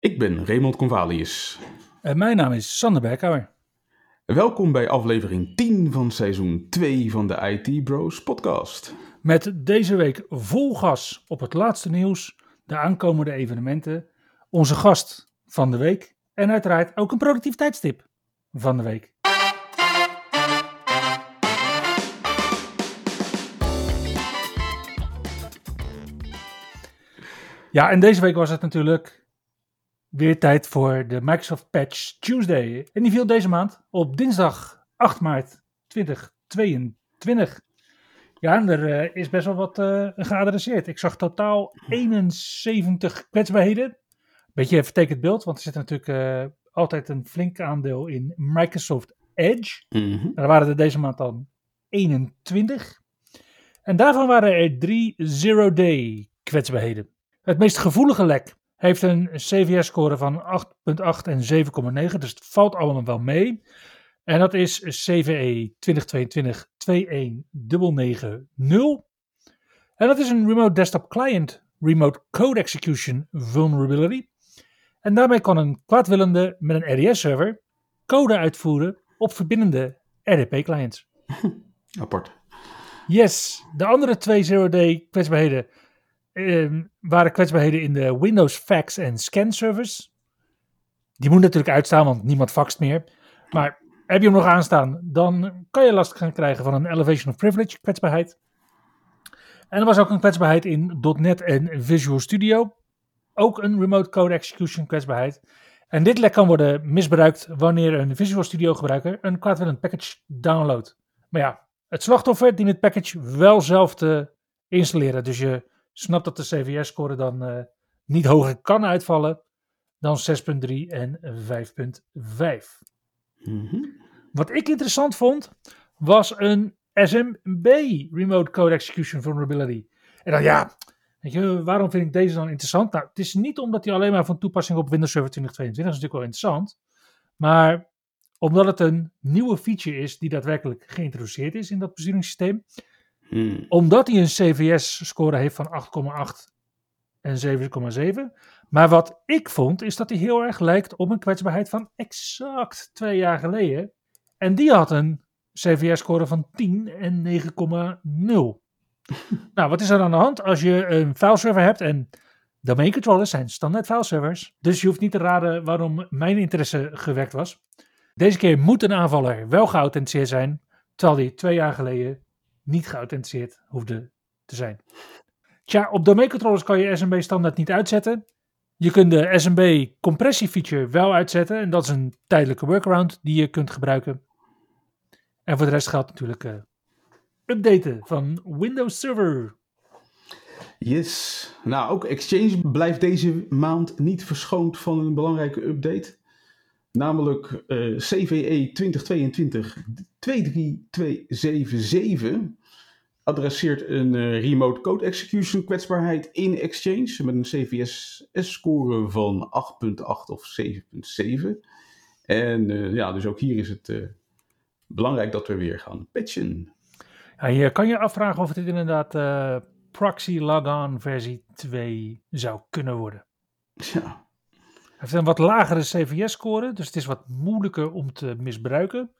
Ik ben Raymond Convalius. En mijn naam is Sander Berkhouwer. Welkom bij aflevering 10 van seizoen 2 van de IT Bros podcast. Met deze week vol gas op het laatste nieuws, de aankomende evenementen, onze gast van de week en uiteraard ook een productiviteitstip van de week. Ja, en deze week was het natuurlijk weer tijd voor de Microsoft Patch Tuesday. En die viel deze maand op dinsdag 8 maart 2022. Ja, en er eh, is best wel wat uh, geadresseerd. Ik zag totaal 71 kwetsbaarheden. Beetje vertekend beeld, want er zit natuurlijk uh, altijd een flink aandeel in Microsoft Edge. Mm -hmm. Er waren er deze maand dan 21. En daarvan waren er drie zero-day kwetsbaarheden. Het meest gevoelige lek heeft een CVS-score van 8,8 en 7,9, dus het valt allemaal wel mee. En dat is CVE 2022-21990. En dat is een Remote Desktop Client Remote Code Execution Vulnerability. En daarmee kan een kwaadwillende met een RDS-server code uitvoeren op verbindende RDP-clients. Apart. Yes, de andere twee zero-day kwetsbaarheden uh, waren kwetsbaarheden in de Windows Fax en Scan servers. Die moet natuurlijk uitstaan, want niemand faxt meer. Maar heb je hem nog aanstaan, dan kan je last gaan krijgen van een Elevation of Privilege kwetsbaarheid. En er was ook een kwetsbaarheid in .NET en Visual Studio. Ook een Remote Code Execution kwetsbaarheid. En dit lek kan worden misbruikt wanneer een Visual Studio gebruiker een kwaadwillend package downloadt. Maar ja, het slachtoffer dient het package wel zelf te installeren. Dus je snapt dat de CVS-score dan uh, niet hoger kan uitvallen dan 6.3 en 5.5. Mm -hmm. Wat ik interessant vond, was een SMB Remote Code Execution Vulnerability. En dan ja, weet je, waarom vind ik deze dan interessant? Nou, het is niet omdat hij alleen maar van toepassing op Windows Server 2022 is, dat is natuurlijk wel interessant. Maar omdat het een nieuwe feature is die daadwerkelijk geïntroduceerd is in dat besturingssysteem. Hmm. Omdat hij een CVS-score heeft van 8,8 en 7,7. Maar wat ik vond, is dat hij heel erg lijkt op een kwetsbaarheid van exact twee jaar geleden. En die had een CVS-score van 10 en 9,0. nou, wat is er aan de hand als je een fileserver hebt en domain controllers zijn standaard fileservers. Dus je hoeft niet te raden waarom mijn interesse gewekt was. Deze keer moet een aanvaller wel geauthenticeerd zijn, terwijl die twee jaar geleden niet geauthenticeerd hoefde te zijn. Tja, op domain controllers kan je SMB standaard niet uitzetten. Je kunt de SMB compressie feature wel uitzetten en dat is een tijdelijke workaround die je kunt gebruiken. En voor de rest geldt natuurlijk uh, updaten van Windows Server. Yes. Nou, ook Exchange blijft deze maand niet verschoond van een belangrijke update. Namelijk uh, CVE 2022-23277 adresseert een uh, remote code execution kwetsbaarheid in Exchange met een CVS-score van 8.8 of 7.7. En uh, ja, dus ook hier is het belangrijk dat we weer gaan patchen. Ja, je kan je afvragen of dit inderdaad Proxy Logon versie 2 zou kunnen worden. Ja. Heeft een wat lagere CVS-score, dus het is wat moeilijker om te misbruiken.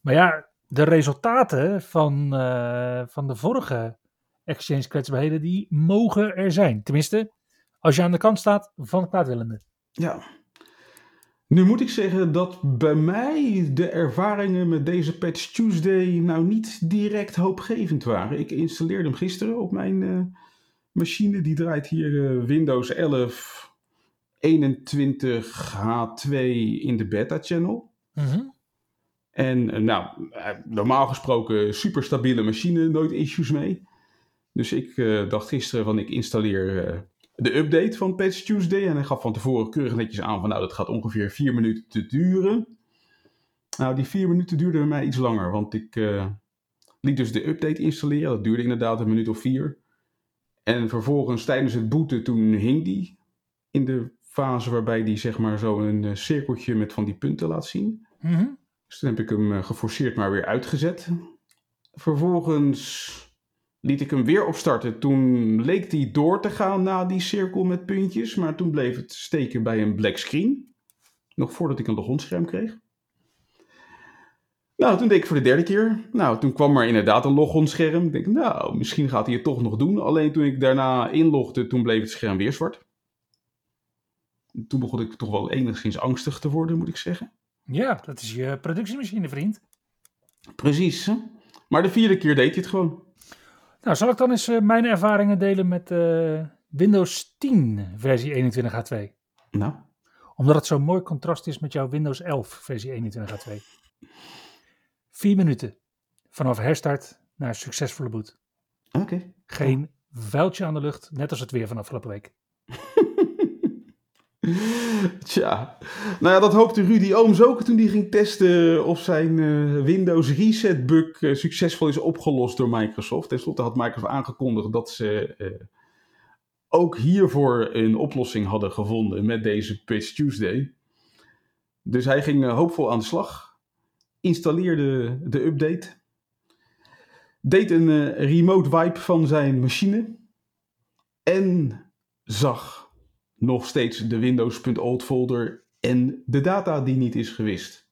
Maar ja, de resultaten van, uh, van de vorige exchange kwetsbaarheden, die mogen er zijn. Tenminste, als je aan de kant staat van kwaadwillenden. Ja. Nu moet ik zeggen dat bij mij de ervaringen met deze Patch Tuesday nou niet direct hoopgevend waren. Ik installeerde hem gisteren op mijn uh, machine. Die draait hier uh, Windows 11 21H2 in de beta channel. Mm -hmm. En nou, normaal gesproken super stabiele machine, nooit issues mee. Dus ik uh, dacht gisteren van ik installeer uh, de update van Patch Tuesday. En hij gaf van tevoren keurig netjes aan van nou dat gaat ongeveer vier minuten te duren. Nou die vier minuten duurde bij mij iets langer, want ik uh, liet dus de update installeren. Dat duurde inderdaad een minuut of vier. En vervolgens tijdens het booten toen hing die in de fase waarbij die zeg maar zo een cirkeltje met van die punten laat zien. Mm -hmm. Dus toen heb ik hem geforceerd maar weer uitgezet. Vervolgens liet ik hem weer opstarten. Toen leek hij door te gaan na die cirkel met puntjes, maar toen bleef het steken bij een black screen. Nog voordat ik een logonscherm kreeg. Nou, toen deed ik voor de derde keer. Nou, toen kwam er inderdaad een logonscherm. Ik denk, nou, misschien gaat hij het toch nog doen. Alleen toen ik daarna inlogde, toen bleef het scherm weer zwart. Toen begon ik toch wel enigszins angstig te worden, moet ik zeggen. Ja, dat is je productiemachine, vriend. Precies. Hè? Maar de vierde keer deed hij het gewoon. Nou, zal ik dan eens uh, mijn ervaringen delen met uh, Windows 10 versie 21H2? Nou. Omdat het zo'n mooi contrast is met jouw Windows 11 versie 21H2. Vier minuten vanaf herstart naar succesvolle boot. Oké. Okay. Geen vuiltje aan de lucht, net als het weer van afgelopen week. Tja, nou ja, dat hoopte Rudy Ooms ook toen hij ging testen of zijn uh, Windows Reset bug uh, succesvol is opgelost door Microsoft. Ten slotte had Microsoft aangekondigd dat ze uh, ook hiervoor een oplossing hadden gevonden met deze Patch Tuesday. Dus hij ging hoopvol aan de slag, installeerde de update, deed een remote wipe van zijn machine en zag nog steeds de Windows.old folder en de data die niet is gewist.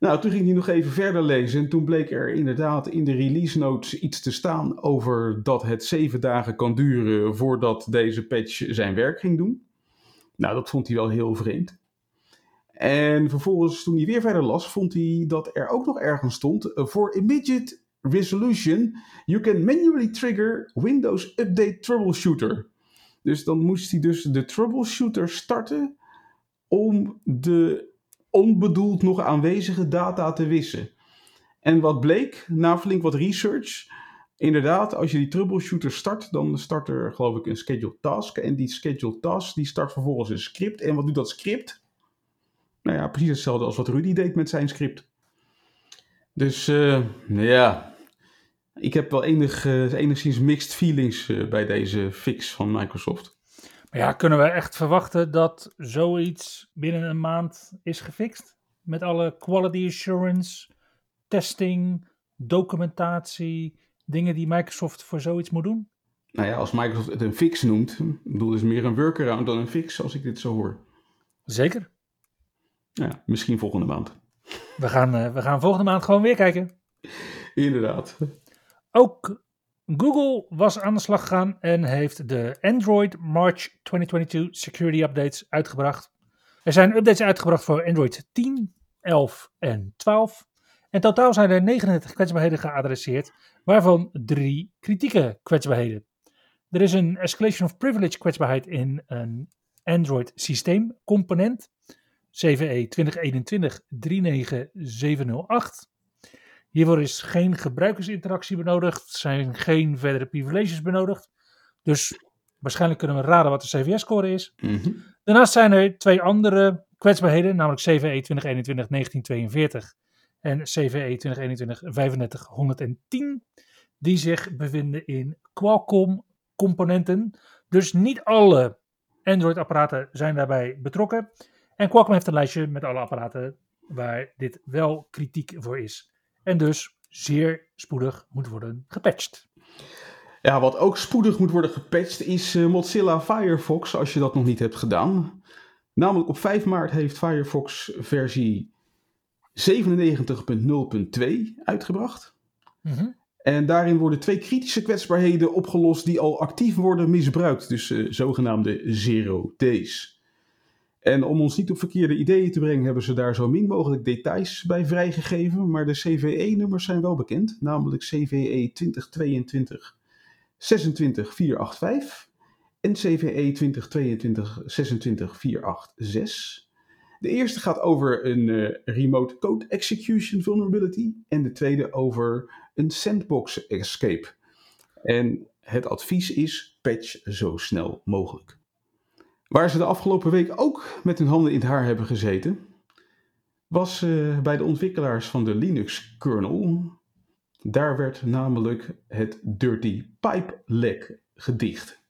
Nou, toen ging hij nog even verder lezen en toen bleek er inderdaad in de release notes iets te staan over dat het zeven dagen kan duren voordat deze patch zijn werk ging doen. Nou, dat vond hij wel heel vreemd. En vervolgens, toen hij weer verder las, vond hij dat er ook nog ergens stond: voor immediate resolution, you can manually trigger Windows Update Troubleshooter. Dus dan moest hij dus de troubleshooter starten om de onbedoeld nog aanwezige data te wissen. En wat bleek, na flink wat research, inderdaad, als je die troubleshooter start, dan start er geloof ik een scheduled task. En die scheduled task, die start vervolgens een script. En wat doet dat script? Nou ja, precies hetzelfde als wat Rudy deed met zijn script. Dus uh, ja, ik heb wel enig, uh, enigszins mixed feelings uh, bij deze fix van Microsoft. Maar ja, kunnen we echt verwachten dat zoiets binnen een maand is gefixt? Met alle quality assurance, testing, documentatie, dingen die Microsoft voor zoiets moet doen? Nou ja, als Microsoft het een fix noemt, bedoel is meer een workaround dan een fix, als ik dit zo hoor. Zeker. Ja, misschien volgende maand. We gaan, uh, we gaan volgende maand gewoon weer kijken. Inderdaad. Ook Google was aan de slag gegaan en heeft de Android March 2022 Security Updates uitgebracht. Er zijn updates uitgebracht voor Android 10, 11 en 12. En totaal zijn er 39 kwetsbaarheden geadresseerd, waarvan drie kritieke kwetsbaarheden. Er is een Escalation of Privilege kwetsbaarheid in een Android systeemcomponent, CVE 2021-39708. Hiervoor is geen gebruikersinteractie benodigd, zijn geen verdere privileges benodigd. Dus waarschijnlijk kunnen we raden wat de CVS-score is. Mhm. Daarnaast zijn er twee andere kwetsbaarheden, namelijk CVE 2021-1942 en CVE 2021-35110, die zich bevinden in Qualcomm-componenten. Dus niet alle Android-apparaten zijn daarbij betrokken. En Qualcomm heeft een lijstje met alle apparaten waar dit wel kritiek voor is en dus zeer spoedig moet worden gepatcht. Ja, wat ook spoedig moet worden gepatcht is uh, Mozilla Firefox, als je dat nog niet hebt gedaan. Namelijk op 5 maart heeft Firefox versie 97.0.2 uitgebracht. Mm En daarin worden twee kritische kwetsbaarheden opgelost die al actief worden misbruikt. Dus uh, zogenaamde zero days. En om ons niet op verkeerde ideeën te brengen, hebben ze daar zo min mogelijk details bij vrijgegeven. Maar de CVE-nummers zijn wel bekend, namelijk CVE 2022 26485 en CVE 2022 26486. De eerste gaat over een uh, remote code execution vulnerability en de tweede over een sandbox escape. En het advies is patch zo snel mogelijk. Waar ze de afgelopen week ook met hun handen in het haar hebben gezeten, was uh, bij de ontwikkelaars van de Linux kernel. Daar werd namelijk het Dirty Pipe lek gedicht.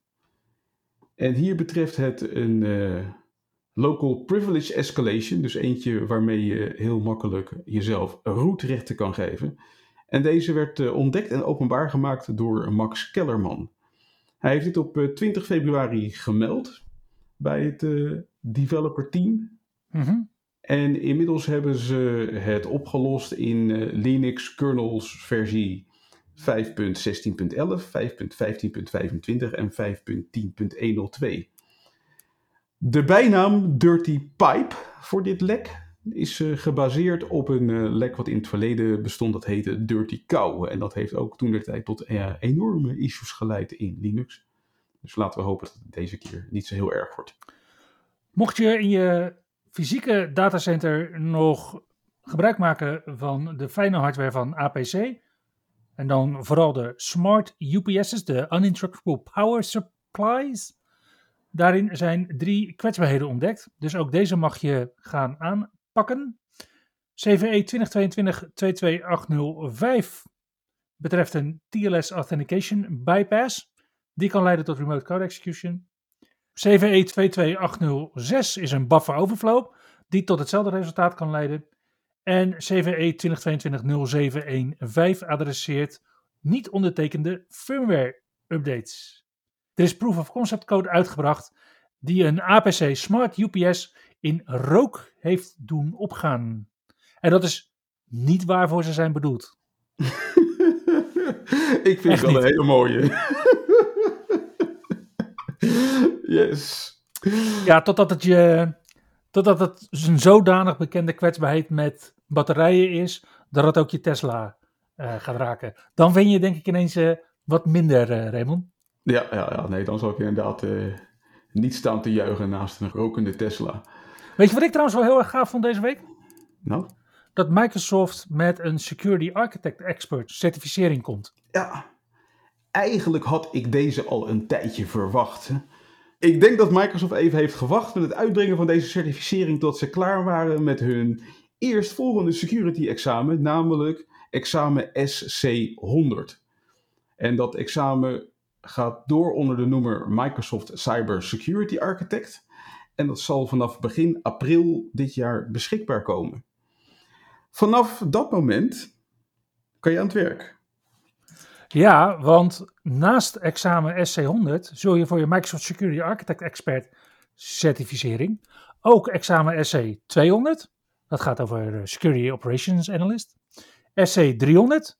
En hier betreft het een uh, local privilege escalation, dus eentje waarmee je heel makkelijk jezelf roetrechten kan geven. En deze werd uh, ontdekt en openbaar gemaakt door Max Kellerman. Hij heeft dit op uh, 20 februari gemeld bij het uh, developer team. Mm En inmiddels hebben ze het opgelost in uh, Linux kernels versie 5.16.11, 5.15.25 en 5.10.102. De bijnaam Dirty Pipe voor dit lek is uh, gebaseerd op een uh, lek wat in het verleden bestond, dat heette Dirty Cow. En dat heeft ook toen de tijd tot uh, enorme issues geleid in Linux. Dus laten we hopen dat het deze keer niet zo heel erg wordt. Mocht je in je fysieke datacenter nog gebruik maken van de fijne hardware van APC, en dan vooral de Smart UPS's, de Uninterruptible Power Supplies, Daarin zijn drie kwetsbaarheden ontdekt, dus ook deze mag je gaan aanpakken. CVE 2022-22805 betreft een TLS Authentication Bypass. Die kan leiden tot Remote Code Execution. CVE 22806 is een buffer overflow, die tot hetzelfde resultaat kan leiden. En CVE 2022-0715 adresseert niet ondertekende firmware updates. Er is proof of concept code uitgebracht die een APC Smart UPS in rook heeft doen opgaan. En dat is niet waarvoor ze zijn bedoeld. Ik vind Echt het wel niet. een hele mooie. Yes. Ja, totdat het je. Totdat het een zodanig bekende kwetsbaarheid met batterijen is. dat het ook je Tesla eh, gaat raken. Dan vind je denk ik ineens eh, wat minder, eh, Raymond. Ja, ja, ja, nee, dan zou ik inderdaad niet staan te juichen naast een rokende Tesla. Weet je wat ik trouwens wel heel erg gaaf vond deze week? Nou, Dat Microsoft met een Security Architect Expert certificering komt. ja, eigenlijk had ik deze al een tijdje verwacht. hè. Ik denk dat Microsoft even heeft gewacht met het uitbrengen van deze certificering tot ze klaar waren met hun eerstvolgende security examen, namelijk examen SC100. En dat examen gaat door onder de noemer Microsoft Cyber Security Architect. En dat zal vanaf begin april dit jaar beschikbaar komen. Vanaf dat moment kan je aan het werk. Ja, want naast examen SC100 zul je voor je Microsoft Security Architect Expert certificering ook examen SC200, dat gaat over Security Operations Analyst, SC300,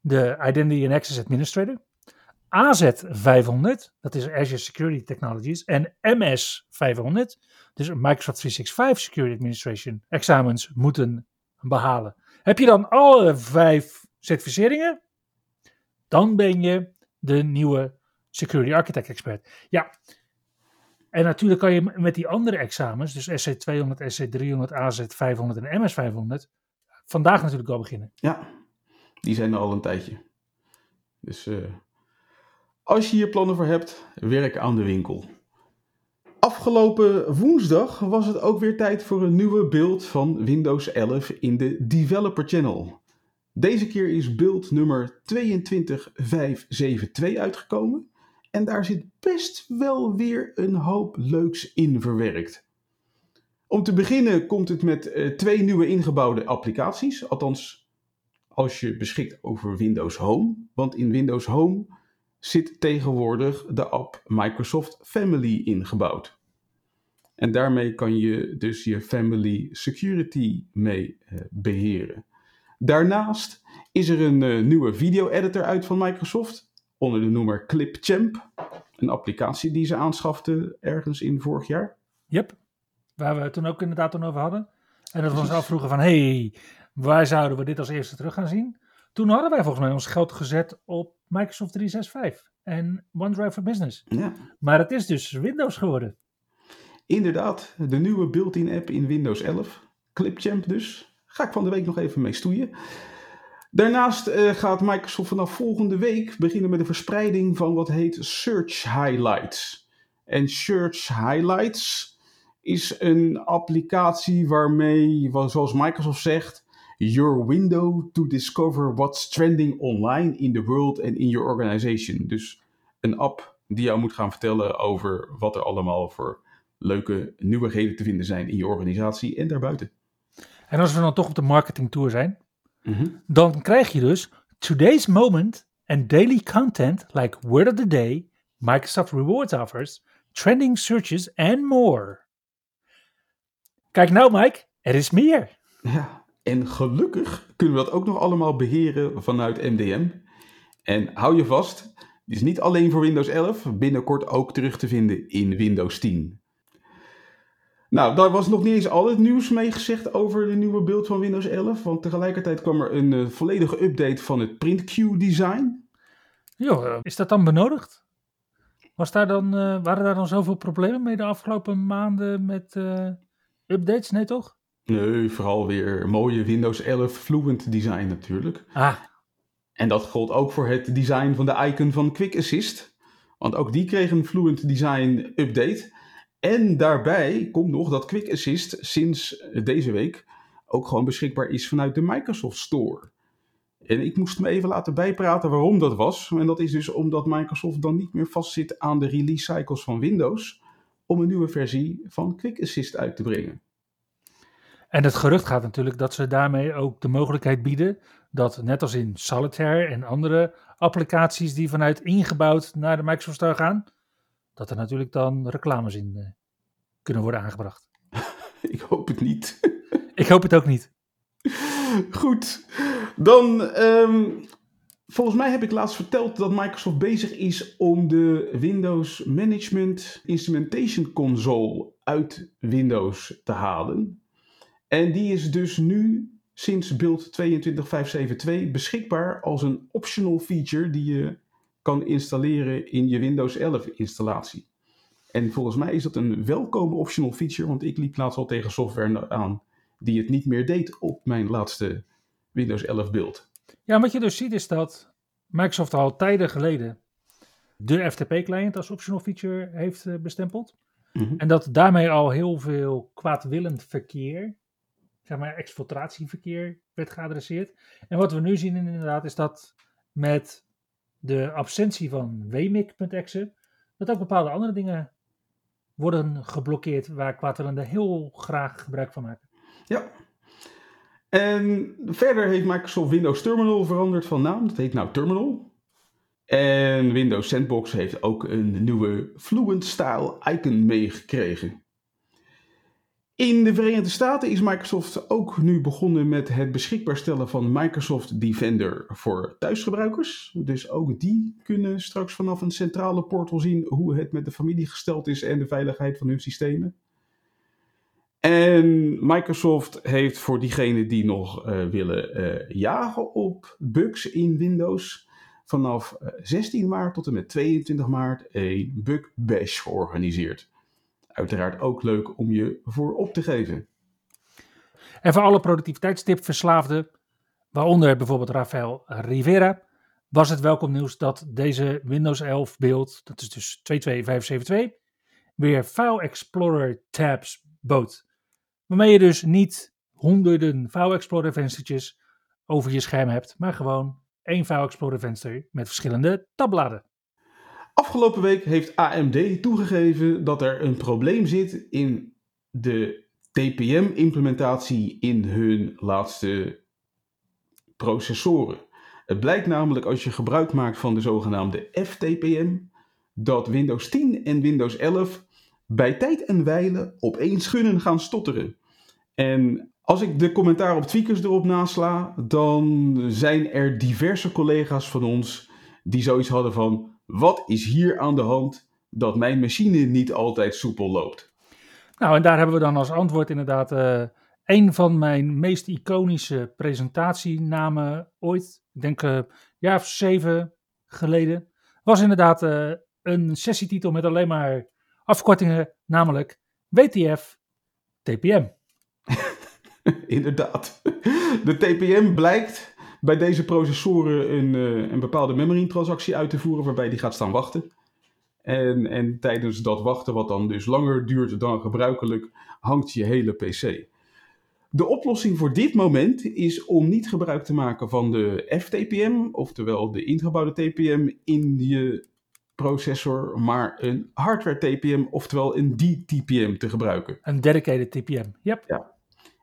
de Identity and Access Administrator, AZ500, dat is Azure Security Technologies, en MS500, dus Microsoft 365 Security Administration examens moeten behalen. Heb je dan alle vijf certificeringen? Dan ben je de nieuwe Security Architect Expert. Ja, en natuurlijk kan je met die andere examens, dus SC200, SC300, AZ500 en MS500, vandaag natuurlijk al beginnen. Ja, die zijn er al een tijdje. Dus eh, als je hier plannen voor hebt, werk aan de winkel. Afgelopen woensdag was het ook weer tijd voor een nieuwe build van Windows 11 in de Developer Channel. Deze keer is build nummer 22572 uitgekomen. En daar zit best wel weer een hoop leuks in verwerkt. Om te beginnen komt het met eh, twee nieuwe ingebouwde applicaties. Althans, als je beschikt over Windows Home. Want in Windows Home zit tegenwoordig de app Microsoft Family ingebouwd. En daarmee kan je dus je Family Security mee eh, beheren. Daarnaast is er een eh, nieuwe video-editor uit van Microsoft onder de noemer Clipchamp. Een applicatie die ze aanschaften ergens in vorig jaar. Yep, waar we het toen ook inderdaad toen over hadden. En dat we ons afvroegen van, hey, waar zouden we dit als eerste terug gaan zien? Toen hadden wij volgens mij ons geld gezet op Microsoft 365 en OneDrive for Business. Ja, Maar het is dus Windows geworden. inderdaad, de nieuwe built-in app in Windows 11. Clipchamp dus. Ga ik van de week nog even mee stoeien. Daarnaast eh, gaat Microsoft vanaf volgende week beginnen met de verspreiding van wat heet Search Highlights. En Search Highlights is een applicatie waarmee, wa- zoals Microsoft zegt, your window to discover what's trending online in the world and in your organization. Dus een app die jou moet gaan vertellen over wat er allemaal voor leuke nieuwigheden te vinden zijn in je organisatie en daarbuiten. En als we dan toch op de marketing tour zijn, dan krijg je dus Today's moment and daily content like word of the day, Microsoft Rewards offers, trending searches and more. Kijk nou Mike, er is meer. Ja, en gelukkig kunnen we dat ook nog allemaal beheren vanuit MDM. En hou je vast, het is niet alleen voor Windows 11, binnenkort ook terug te vinden in Windows 10. Nou, daar was nog niet eens al het nieuws mee gezegd over de nieuwe beeld van Windows 11. Want tegelijkertijd kwam er een uh, volledige update van het printqueue design. Jo, is dat dan benodigd? Was daar dan, uh, waren daar dan zoveel problemen mee de afgelopen maanden met uh, updates? Nee, toch? Nee, vooral weer mooie Windows 11 Fluent design natuurlijk. Ah. En dat gold ook voor het design van de icon van Quick Assist. Want ook die kreeg een Fluent design update. En daarbij komt nog dat Quick Assist sinds deze week ook gewoon beschikbaar is vanuit de Microsoft Store. En ik moest me even laten bijpraten waarom dat was. En dat is dus omdat Microsoft dan niet meer vastzit aan de release cycles van Windows om een nieuwe versie van Quick Assist uit te brengen. En het gerucht gaat natuurlijk dat ze daarmee ook de mogelijkheid bieden dat net als in Solitaire en andere applicaties die vanuit ingebouwd naar de Microsoft Store gaan, dat er natuurlijk dan reclames in uh, kunnen worden aangebracht. Ik hoop het niet. Ik hoop het ook niet. Goed, dan um, volgens mij heb ik laatst verteld dat Microsoft bezig is om de Windows Management Instrumentation Console uit Windows te halen. En die is dus nu sinds build 22572 beschikbaar als een optional feature die je kan installeren in je Windows 11 installatie. En volgens mij is dat een welkome optional feature, want ik liep laatst al tegen software aan die het niet meer deed op mijn laatste Windows 11 beeld. Ja, wat je dus ziet is dat Microsoft al tijden geleden de FTP-client als optional feature heeft eh, bestempeld. Mm -hmm. En dat daarmee al heel veel kwaadwillend verkeer, zeg maar exfiltratieverkeer, werd geadresseerd. En wat we nu zien inderdaad is dat met de absentie van wmic.exe, dat ook bepaalde andere dingen worden geblokkeerd waar kwaadwillenden heel graag gebruik van maken. Ja. En verder heeft Microsoft Windows Terminal veranderd van naam. Dat heet nou Terminal. En Windows Sandbox heeft ook een nieuwe Fluent Style icon meegekregen. In de Verenigde Staten is Microsoft ook nu begonnen met het beschikbaar stellen van Microsoft Defender voor thuisgebruikers. Dus ook die kunnen straks vanaf een centrale portal zien hoe het met de familie gesteld is en de veiligheid van hun systemen. En Microsoft heeft voor diegenen die nog uh, willen uh, jagen op bugs in Windows vanaf 16 maart tot en met 22 maart een bug bash georganiseerd. Uiteraard ook leuk om je voor op te geven. En voor alle productiviteitstipverslaafden, waaronder bijvoorbeeld Rafael Rivera, was het welkom nieuws dat deze Windows 11 beeld, dat is dus 22572, weer File Explorer tabs bood. Waarmee je dus niet honderden File Explorer venstertjes over je scherm hebt, maar gewoon één File Explorer venster met verschillende tabbladen. Afgelopen week heeft AMD toegegeven dat er een probleem zit in de TPM-implementatie in hun laatste processoren. Het blijkt namelijk als je gebruik maakt van de zogenaamde FTPM dat Windows 10 en Windows 11 bij tijd en wijle opeens gunnen gaan stotteren. En als ik de commentaar op tweakers erop nasla, dan zijn er diverse collega's van ons die zoiets hadden van: wat is hier aan de hand dat mijn machine niet altijd soepel loopt? Nou, en daar hebben we dan als antwoord inderdaad uh, een van mijn meest iconische presentatienamen ooit. Ik denk een uh, jaar of zeven geleden. Was inderdaad uh, een sessietitel met alleen maar afkortingen, namelijk WTF TPM. Inderdaad. De TPM blijkt bij deze processoren een, uh, een bepaalde memory transactie uit te voeren waarbij die gaat staan wachten. En, en tijdens dat wachten, wat dan dus langer duurt dan gebruikelijk, hangt je hele PC. De oplossing voor dit moment is om niet gebruik te maken van de FTPM, oftewel de ingebouwde TPM in je processor, maar een hardware TPM, oftewel een DTPM te gebruiken. Een dedicated TPM, yep. Ja.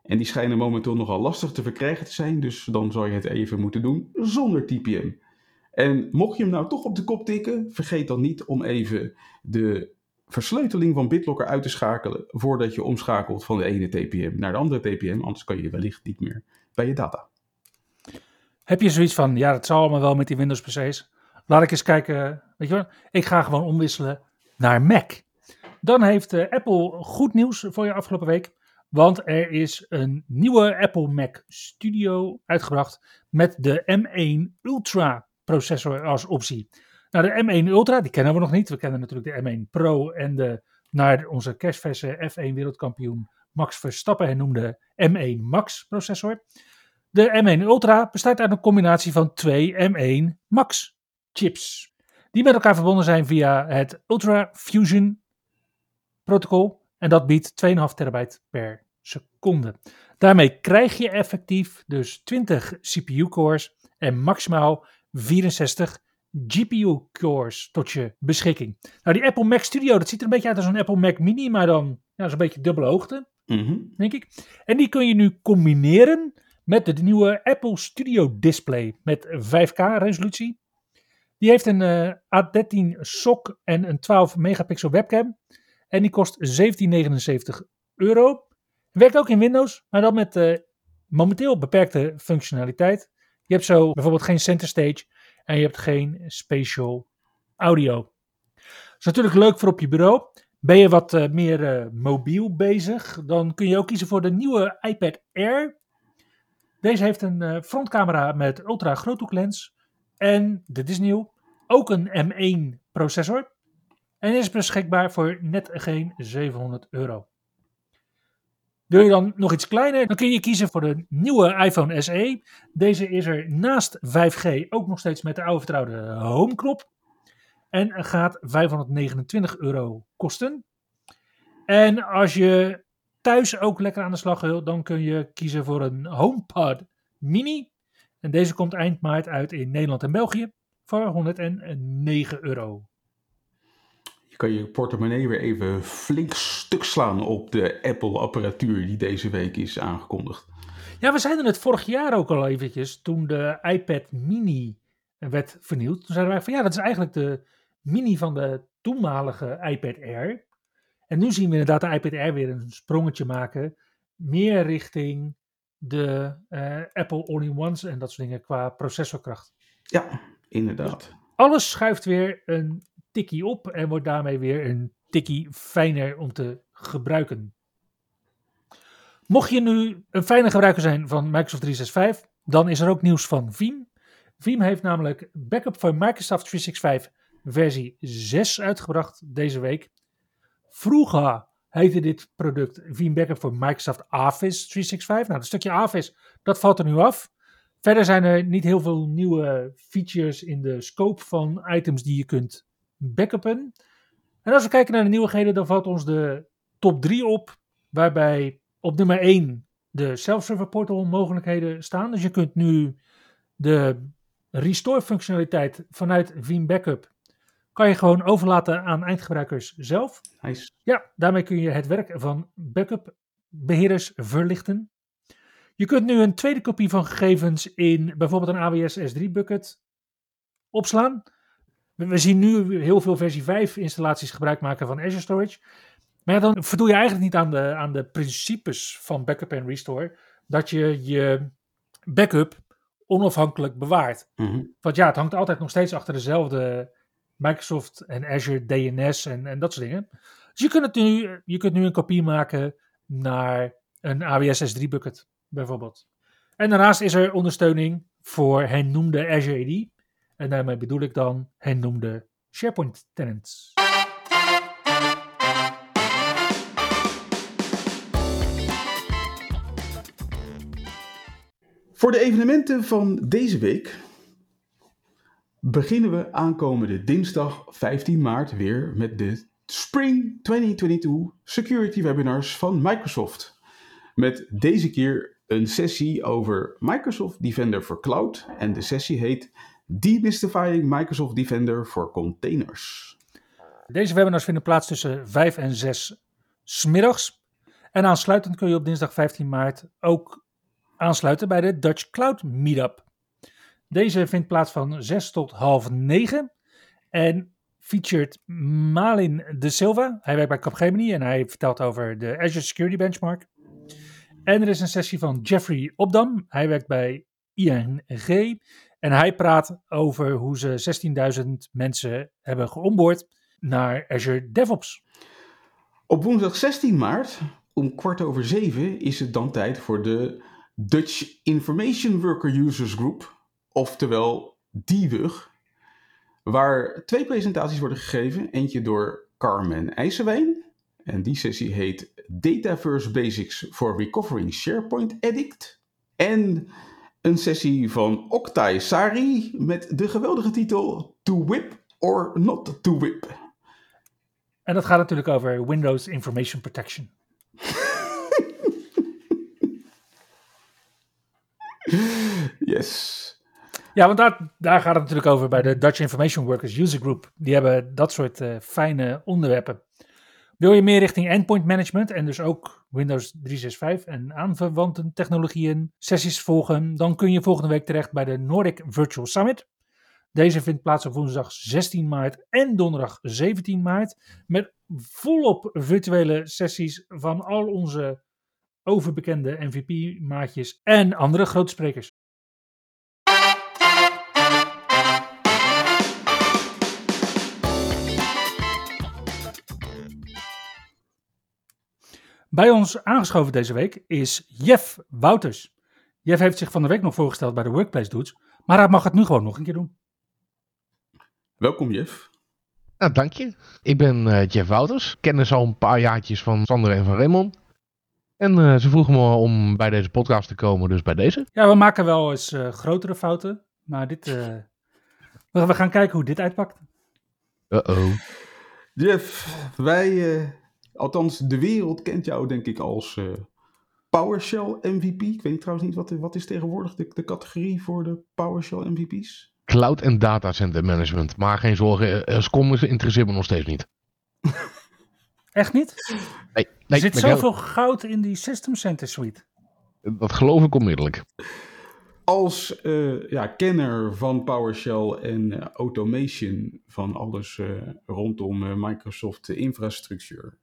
En die schijnen momenteel nogal lastig te verkrijgen te zijn, dus dan zou je het even moeten doen zonder TPM. En mocht je hem nou toch op de kop tikken, vergeet dan niet om even de versleuteling van BitLocker uit te schakelen voordat je omschakelt van de ene TPM naar de andere TPM, anders kan je wellicht niet meer bij je data. Heb je zoiets van, ja, dat zal allemaal wel met die Windows PC's. Laat ik eens kijken, weet je wel, ik ga gewoon omwisselen naar Mac. Dan heeft uh, Apple goed nieuws voor je afgelopen week. Want er is een nieuwe Apple Mac Studio uitgebracht met de M1 Ultra processor als optie. Nou, de M1 Ultra, die kennen we nog niet. We kennen natuurlijk de M1 Pro en de naar onze kerstverse F1 wereldkampioen Max Verstappen hernoemde M1 Max processor. De M1 Ultra bestaat uit een combinatie van twee M1 Max chips. Die met elkaar verbonden zijn via het Ultra Fusion protocol. En dat biedt 2,5 terabyte per Daarmee krijg je effectief dus 20 CPU-cores en maximaal 64 GPU-cores tot je beschikking. Nou, die Apple Mac Studio, dat ziet er een beetje uit als een Apple Mac Mini, maar dan ja, zo'n beetje dubbele hoogte, Mhm. denk ik. En die kun je nu combineren met de nieuwe Apple Studio Display met 5K-resolutie. Die heeft een eh, A13 SOC en een 12 megapixel webcam. En die kost 1779 euro. Werkt ook in Windows, maar dan met eh, momenteel beperkte functionaliteit. Je hebt zo bijvoorbeeld geen center stage en je hebt geen spatial audio. Dat is natuurlijk leuk voor op je bureau. Ben je wat eh, meer eh, mobiel bezig, dan kun je ook kiezen voor de nieuwe iPad Air. Deze heeft een frontcamera met ultra groothoeklens en, dit is nieuw, ook een M1 processor. En is beschikbaar voor net geen 700 euro. Wil je dan nog iets kleiner, dan kun je kiezen voor de nieuwe iPhone SE. Deze is er naast 5G ook nog steeds met de oude vertrouwde home-knop. En gaat 529 euro kosten. En als je thuis ook lekker aan de slag wil, dan kun je kiezen voor een HomePod Mini. En deze komt eind maart uit in Nederland en België voor 109 euro. Kan je portemonnee weer even flink stuk slaan op de Apple-apparatuur die deze week is aangekondigd. Ja, we zeiden het vorig jaar ook al eventjes, toen de iPad Mini werd vernieuwd. Toen zeiden wij van ja, dat is eigenlijk de mini van de toenmalige iPad Air. En nu zien we inderdaad de iPad Air weer een sprongetje maken, meer richting de eh, Apple All-in-Ones en dat soort dingen qua processorkracht. Ja, inderdaad. Alles schuift weer een tikkie op en wordt daarmee weer een tikkie fijner om te gebruiken. Mocht je nu een fijne gebruiker zijn van Microsoft 365, dan is er ook nieuws van Veeam. Veeam heeft namelijk backup voor Microsoft 365 versie 6 uitgebracht deze week. Vroeger heette dit product Veeam Backup voor Microsoft Office 365. Nou, het stukje Office, dat valt er nu af. Verder zijn er niet heel veel nieuwe features in de scope van items die je kunt backuppen. En als we kijken naar de nieuwigheden, dan valt ons de top 3 op, waarbij op nummer 1 de self-server portal mogelijkheden staan. Dus je kunt nu de restore functionaliteit vanuit Veeam Backup kan je gewoon overlaten aan eindgebruikers zelf. Nice. Ja, daarmee kun je het werk van backup beheerders verlichten. Je kunt nu een tweede kopie van gegevens in bijvoorbeeld een AWS S3 bucket opslaan. We, zien nu heel veel versie 5 installaties gebruik maken van Azure Storage. Maar ja, dan voldoe je eigenlijk niet aan de, aan de principes van backup en restore. Dat je je backup onafhankelijk bewaart. Mhm. Want ja, het hangt altijd nog steeds achter dezelfde Microsoft en Azure DNS en, en dat soort dingen. Dus je kunt, het nu, je kunt nu een kopie maken naar een AWS S3 bucket bijvoorbeeld. En daarnaast is er ondersteuning voor hernoemde Azure AD. En daarmee bedoel ik dan hernoemde SharePoint tenants. Voor de evenementen van deze week beginnen we aankomende dinsdag 15 maart weer met de Spring 2022 Security Webinars van Microsoft. Met deze keer een sessie over Microsoft Defender for Cloud en de sessie heet Demystifying Microsoft Defender for Containers. Deze webinars vinden plaats tussen 5 en 6 smiddags. En aansluitend kun je op dinsdag 15 maart ook aansluiten bij de Dutch Cloud Meetup. Deze vindt plaats van 6 tot half 9 en featured Malin de Silva. Hij werkt bij Capgemini en hij vertelt over de Azure Security Benchmark. En er is een sessie van Jeffrey Opdam. Hij werkt bij ING en hij praat over hoe ze 16.000 mensen hebben geonboard naar Azure DevOps. Op woensdag 16 maart om kwart over zeven is het dan tijd voor de Dutch Information Worker Users Group, oftewel DIWUG, waar twee presentaties worden gegeven. Eentje door Carmen IJsselwijn, en die sessie heet Dataverse Basics for Recovering SharePoint Addict. En een sessie van Oktay Sari met de geweldige titel To Whip or Not To Whip. En dat gaat natuurlijk over Windows Information Protection. yes. Ja, want daar, daar gaat het natuurlijk over bij de Dutch Information Workers User Group. Die hebben dat soort uh, fijne onderwerpen. Wil je meer richting endpoint management en dus ook Windows 365 en aanverwante technologieën sessies volgen, dan kun je volgende week terecht bij de Nordic Virtual Summit. Deze vindt plaats op woensdag 16 maart en donderdag 17 maart. Met volop virtuele sessies van al onze overbekende MVP-maatjes en andere grote Bij ons aangeschoven deze week is Jeff Wouters. Jeff heeft zich van de week nog voorgesteld bij de Workplace Dudes, maar hij mag het nu gewoon nog een keer doen. Welkom Jeff. Nou, dank je. Ik ben uh, Jeff Wouters. Kennen ze al een paar jaartjes van Sander en van Raymond. En uh, ze vroegen me om bij deze podcast te komen, dus bij deze. Ja, we maken wel eens uh, grotere fouten, maar dit... we gaan kijken hoe dit uitpakt. Uh-oh. Jeff, wij... Althans, de wereld kent jou denk ik als PowerShell MVP. Ik weet trouwens niet, wat, wat is tegenwoordig de, de categorie voor de PowerShell MVP's? Cloud en datacenter management. Maar geen zorgen, SCOM interesseert me nog steeds niet. Echt niet? Nee. nee er zit zoveel goud in die System Center suite. Dat geloof ik onmiddellijk. Als uh, ja, kenner van PowerShell en uh, automation van alles uh, rondom Microsoft infrastructuur,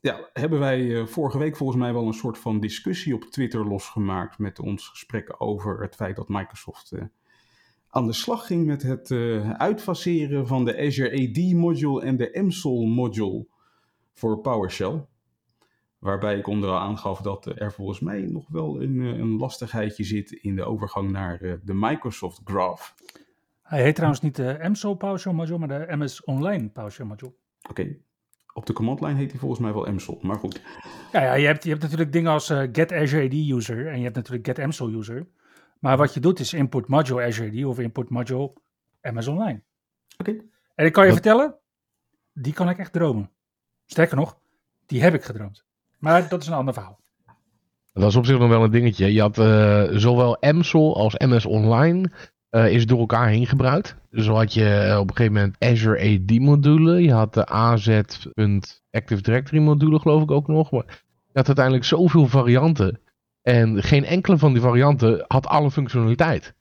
ja, hebben wij vorige week volgens mij wel een soort van discussie op Twitter losgemaakt met ons gesprekken over het feit dat Microsoft aan de slag ging met het uitfaseren van de Azure AD module en de MSOL module voor PowerShell. Waarbij ik onderaan aangaf dat er volgens mij nog wel een, een lastigheidje zit in de overgang naar de Microsoft Graph. Hij heet trouwens niet de MSOL PowerShell module, maar de MS Online PowerShell module. Oké. Okay. Op de command line heet hij volgens mij wel MSOL, maar goed. Ja, ja je, hebt, je hebt natuurlijk dingen als uh, Get Azure AD User en je hebt natuurlijk Get MSOL User. Maar wat je doet is input module Azure AD of input module MS Online. Oké. En ik kan je vertellen, die kan ik echt dromen. Sterker nog, die heb ik gedroomd. Maar dat is een ander verhaal. Dat is op zich nog wel een dingetje. Je had uh, zowel MSOL als MS Online uh, is door elkaar heen gebruikt. Dus zo had je uh, op een gegeven moment Azure AD module. Je had de AZ.Active Directory module geloof ik ook nog. Maar je had uiteindelijk zoveel varianten. En geen enkele van die varianten had alle functionaliteit.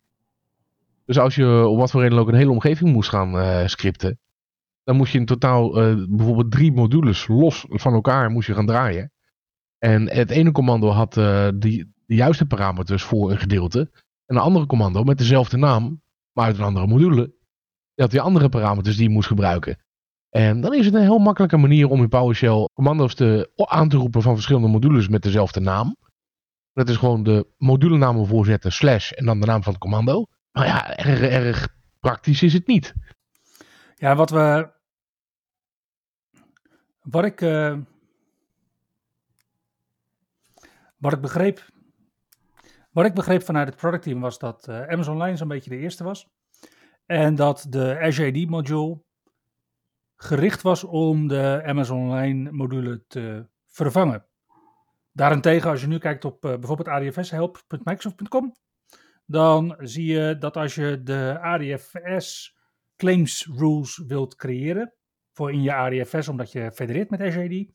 Dus als je op wat voor reden ook een hele omgeving moest gaan uh, scripten, dan moest je in totaal bijvoorbeeld drie modules los van elkaar moest je gaan draaien. En het ene commando had die, de juiste parameters voor een gedeelte. En een andere commando met dezelfde naam, maar uit een andere module, had weer andere parameters die je moest gebruiken. En dan is het een heel makkelijke manier om in PowerShell commando's te, aan te roepen van verschillende modules met dezelfde naam. Dat is gewoon de modulenamen voorzetten, slash en dan de naam van het commando. Maar ja, erg, erg praktisch is het niet. Ja, wat we. Wat ik. Uh, wat ik begreep. Wat ik begreep vanuit het product team was dat uh, Amazon Online zo'n beetje de eerste was. En dat de Azure AD module gericht was om de Amazon Online module te vervangen. Daarentegen, als je nu kijkt op uh, bijvoorbeeld adfshelp.microsoft.com, dan zie je dat als je de ADFS claims rules wilt creëren voor in je ADFS, omdat je federeert met Azure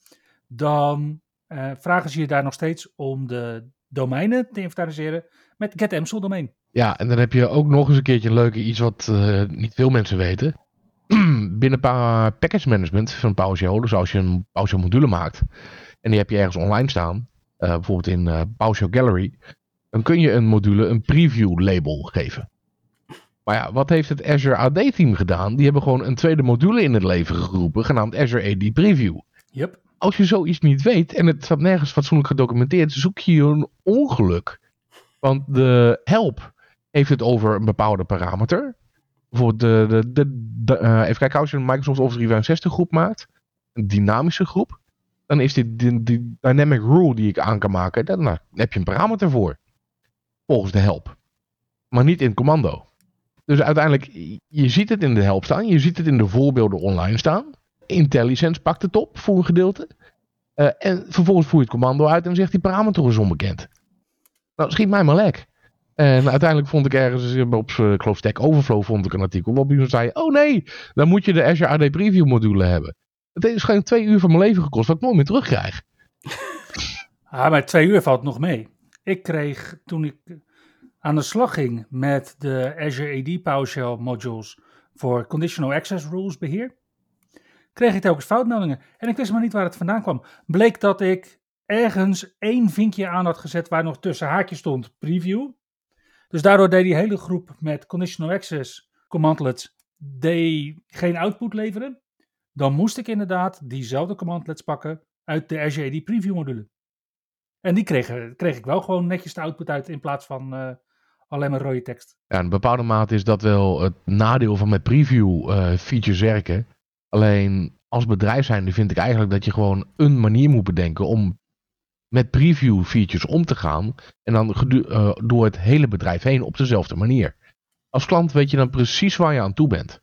dan eh, vragen ze je daar nog steeds om de domeinen te inventariseren met GetEmsel domein. Ja, en dan heb je ook nog eens een keertje een leuke iets wat eh, niet veel mensen weten. Binnen pa package management van PowerShell, dus als je een PowerShell module maakt en die heb je ergens online staan, eh, bijvoorbeeld in eh, PowerShell Gallery, dan kun je een module een preview label geven. Maar ja, wat heeft het Azure AD team gedaan? Die hebben gewoon een tweede module in het leven geroepen, genaamd Azure AD Preview. Yep. Als je zoiets niet weet en het staat nergens fatsoenlijk gedocumenteerd, zoek je een ongeluk. Want de help heeft het over een bepaalde parameter. Bijvoorbeeld de, de, de, eh, even kijken, als je een Microsoft Office 365 groep maakt, een dynamische groep, dan is dit die, dynamic rule die ik aan kan maken, dan nou, heb je een parameter voor. Volgens de help. Maar niet in commando. Dus uiteindelijk, je ziet het in de help staan, je ziet het in de voorbeelden online staan. IntelliSense pakt het op voor een gedeelte. Eh, en vervolgens voer je het commando uit en zegt die parameter is onbekend. Nou, schiet mij maar lek. En uiteindelijk vond ik ergens eh, op, eh, ik geloof Stack Overflow, vond ik een artikel waarop iemand zei, oh nee, dan moet je de Azure AD Preview module hebben. Het is gewoon twee uur van mijn leven gekost, wat ik nooit meer terugkrijg. Ah, maar twee uur valt nog mee. Ik kreeg toen ik aan de slag ging met de Azure AD PowerShell modules voor Conditional Access Rules beheer, kreeg ik telkens foutmeldingen. En ik wist maar niet waar het vandaan kwam. Bleek dat ik ergens één vinkje aan had gezet waar nog tussen haakjes stond preview. Dus daardoor deed die hele groep met Conditional Access commandlets geen output leveren. Dan moest ik inderdaad diezelfde commandlets pakken uit de Azure AD preview module. En die kreeg, kreeg ik wel gewoon netjes de output uit in plaats van uh, alleen maar rode tekst. Ja, in bepaalde mate is dat wel het nadeel van met preview uh, features werken. Alleen als bedrijf zijnde vind ik eigenlijk dat je gewoon een manier moet bedenken om met preview features om te gaan. En dan uh, door het hele bedrijf heen op dezelfde manier. Als klant weet je dan precies waar je aan toe bent.